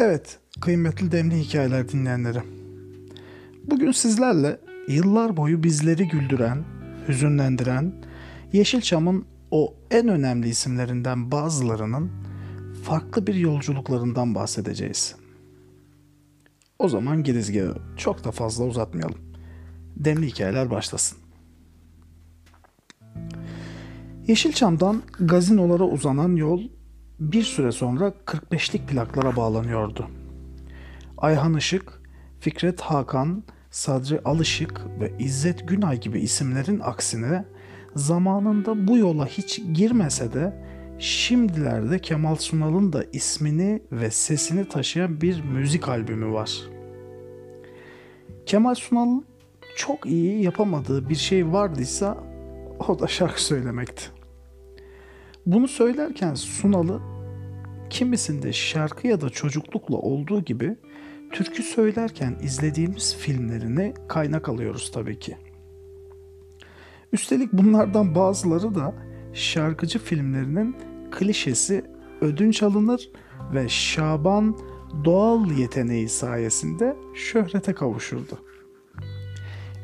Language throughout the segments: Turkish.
Evet, kıymetli demli hikayeler dinleyenleri. Bugün sizlerle yıllar boyu bizleri güldüren, hüzünlendiren Yeşilçam'ın o en önemli isimlerinden bazılarının farklı bir yolculuklarından bahsedeceğiz. O zaman girizgahı çok da fazla uzatmayalım. Demli hikayeler başlasın. Yeşilçam'dan gazinolara uzanan yol bir süre sonra 45'lik plaklara bağlanıyordu. Ayhan Işık, Fikret Hakan, Sadri Alışık ve İzzet Günay gibi isimlerin aksine zamanında bu yola hiç girmese de şimdilerde Kemal Sunal'ın da ismini ve sesini taşıyan bir müzik albümü var. Kemal Sunal'ın çok iyi yapamadığı bir şey vardıysa o da şarkı söylemekti. Bunu söylerken Sunal'ı kimisinde şarkı ya da çocuklukla olduğu gibi türkü söylerken izlediğimiz filmlerine kaynak alıyoruz tabii ki. Üstelik bunlardan bazıları da şarkıcı filmlerinin klişesi ödünç alınır ve Şaban doğal yeteneği sayesinde şöhrete kavuşurdu.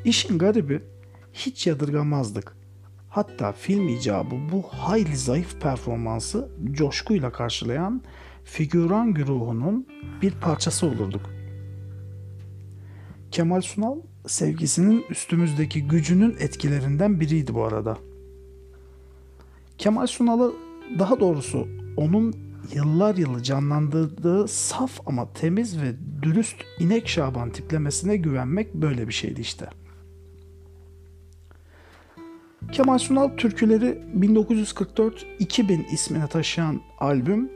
İşin garibi hiç yadırgamazdık. Hatta film icabı bu hayli zayıf performansı coşkuyla karşılayan figüran güruhunun bir parçası olurduk. Kemal Sunal sevgisinin üstümüzdeki gücünün etkilerinden biriydi bu arada. Kemal Sunal'ı daha doğrusu onun yıllar yılı canlandırdığı saf ama temiz ve dürüst inek Şaban tiplemesine güvenmek böyle bir şeydi işte. Kemal Sunal türküleri 1944-2000 ismini taşıyan albüm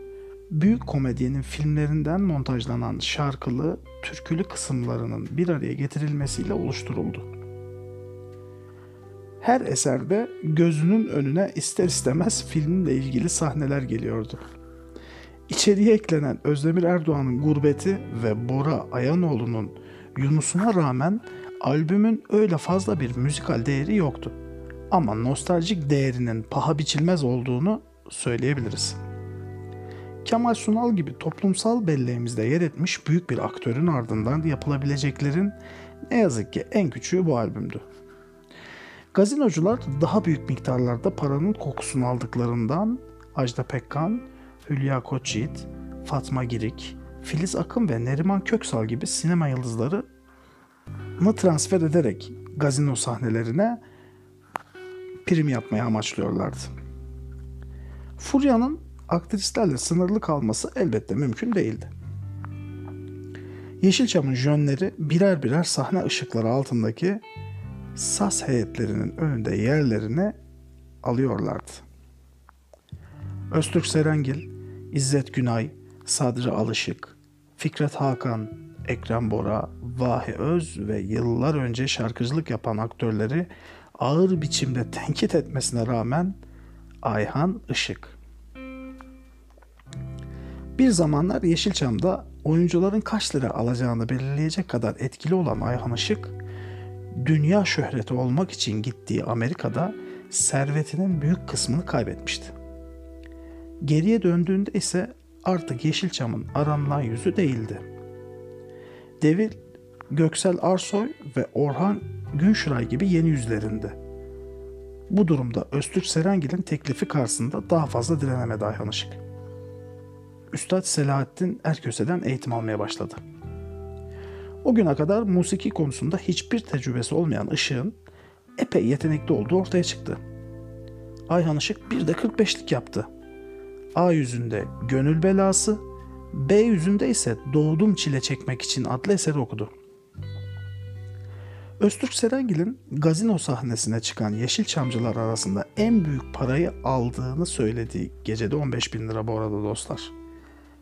büyük komedyenin filmlerinden montajlanan şarkılı, türkülü kısımlarının bir araya getirilmesiyle oluşturuldu. Her eserde gözünün önüne ister istemez filmle ilgili sahneler geliyordu. İçeriye eklenen Özdemir Erdoğan'ın Gurbeti ve Bora Ayanoğlu'nun Yunus'una rağmen albümün öyle fazla bir müzikal değeri yoktu. Ama nostaljik değerinin paha biçilmez olduğunu söyleyebiliriz. Kemal Sunal gibi toplumsal belleğimizde yer etmiş büyük bir aktörün ardından yapılabileceklerin ne yazık ki en küçüğü bu albümdü. Gazinocular daha büyük miktarlarda paranın kokusunu aldıklarından Ajda Pekkan, Hülya Koçyiğit, Fatma Girik, Filiz Akın ve Neriman Köksal gibi sinema yıldızları transfer ederek gazino sahnelerine prim yapmaya amaçlıyorlardı. Furya'nın aktrislerle sınırlı kalması elbette mümkün değildi. Yeşilçam'ın jönleri birer birer sahne ışıkları altındaki sas heyetlerinin önünde yerlerini alıyorlardı. Öztürk Serengil, İzzet Günay, Sadri Alışık, Fikret Hakan, Ekrem Bora, Vahi Öz ve yıllar önce şarkıcılık yapan aktörleri ağır biçimde tenkit etmesine rağmen Ayhan Işık bir zamanlar Yeşilçam'da oyuncuların kaç lira alacağını belirleyecek kadar etkili olan Ayhan Işık, dünya şöhreti olmak için gittiği Amerika'da servetinin büyük kısmını kaybetmişti. Geriye döndüğünde ise artık Yeşilçam'ın aranılan yüzü değildi. Devir Göksel Arsoy ve Orhan Günşuray gibi yeni yüzlerinde. Bu durumda Öztürk Serengil'in teklifi karşısında daha fazla direnemedi Ayhan Işık. Üstad Selahattin Erköse'den eğitim almaya başladı. O güne kadar musiki konusunda hiçbir tecrübesi olmayan Işık'ın epey yetenekli olduğu ortaya çıktı. Ayhan Işık bir de 45'lik yaptı. A yüzünde Gönül Belası, B yüzünde ise Doğdum Çile Çekmek için adlı eseri okudu. Öztürk Serengil'in gazino sahnesine çıkan Yeşilçamcılar arasında en büyük parayı aldığını söylediği gecede 15 bin lira bu arada dostlar.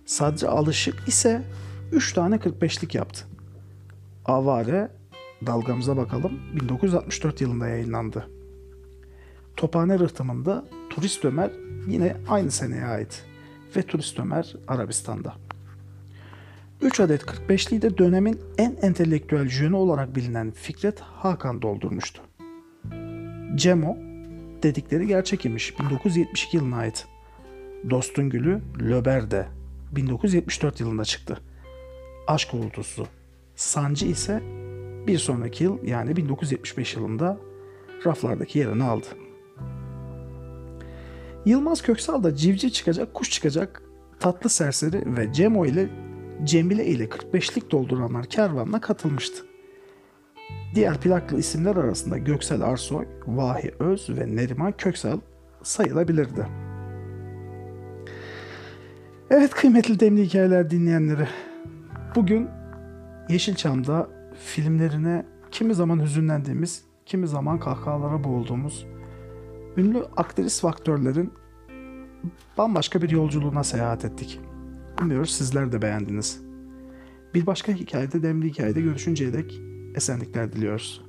Sadri Alışık ise 3 tane 45'lik yaptı. Avare dalgamıza bakalım 1964 yılında yayınlandı. Tophane Rıhtımı'nda Turist Ömer yine aynı seneye ait ve Turist Ömer Arabistan'da. 3 adet 45'liği de dönemin en entelektüel jönü olarak bilinen Fikret Hakan doldurmuştu. Cemo dedikleri gerçek imiş 1972 yılına ait. Dostun Gülü Löber'de 1974 yılında çıktı. Aşk Uğultusu. Sancı ise bir sonraki yıl yani 1975 yılında raflardaki yerini aldı. Yılmaz Köksal da civciv çıkacak, kuş çıkacak, tatlı serseri ve Cemo ile Cemile ile 45'lik dolduranlar kervanına katılmıştı. Diğer plaklı isimler arasında Göksel Arsoy, Vahi Öz ve Neriman Köksal sayılabilirdi. Evet kıymetli demli hikayeler dinleyenleri. Bugün Yeşilçam'da filmlerine kimi zaman hüzünlendiğimiz, kimi zaman kahkahalara boğulduğumuz ünlü aktris ve bambaşka bir yolculuğuna seyahat ettik. Umuyoruz sizler de beğendiniz. Bir başka hikayede, demli hikayede görüşünceye dek esenlikler diliyoruz.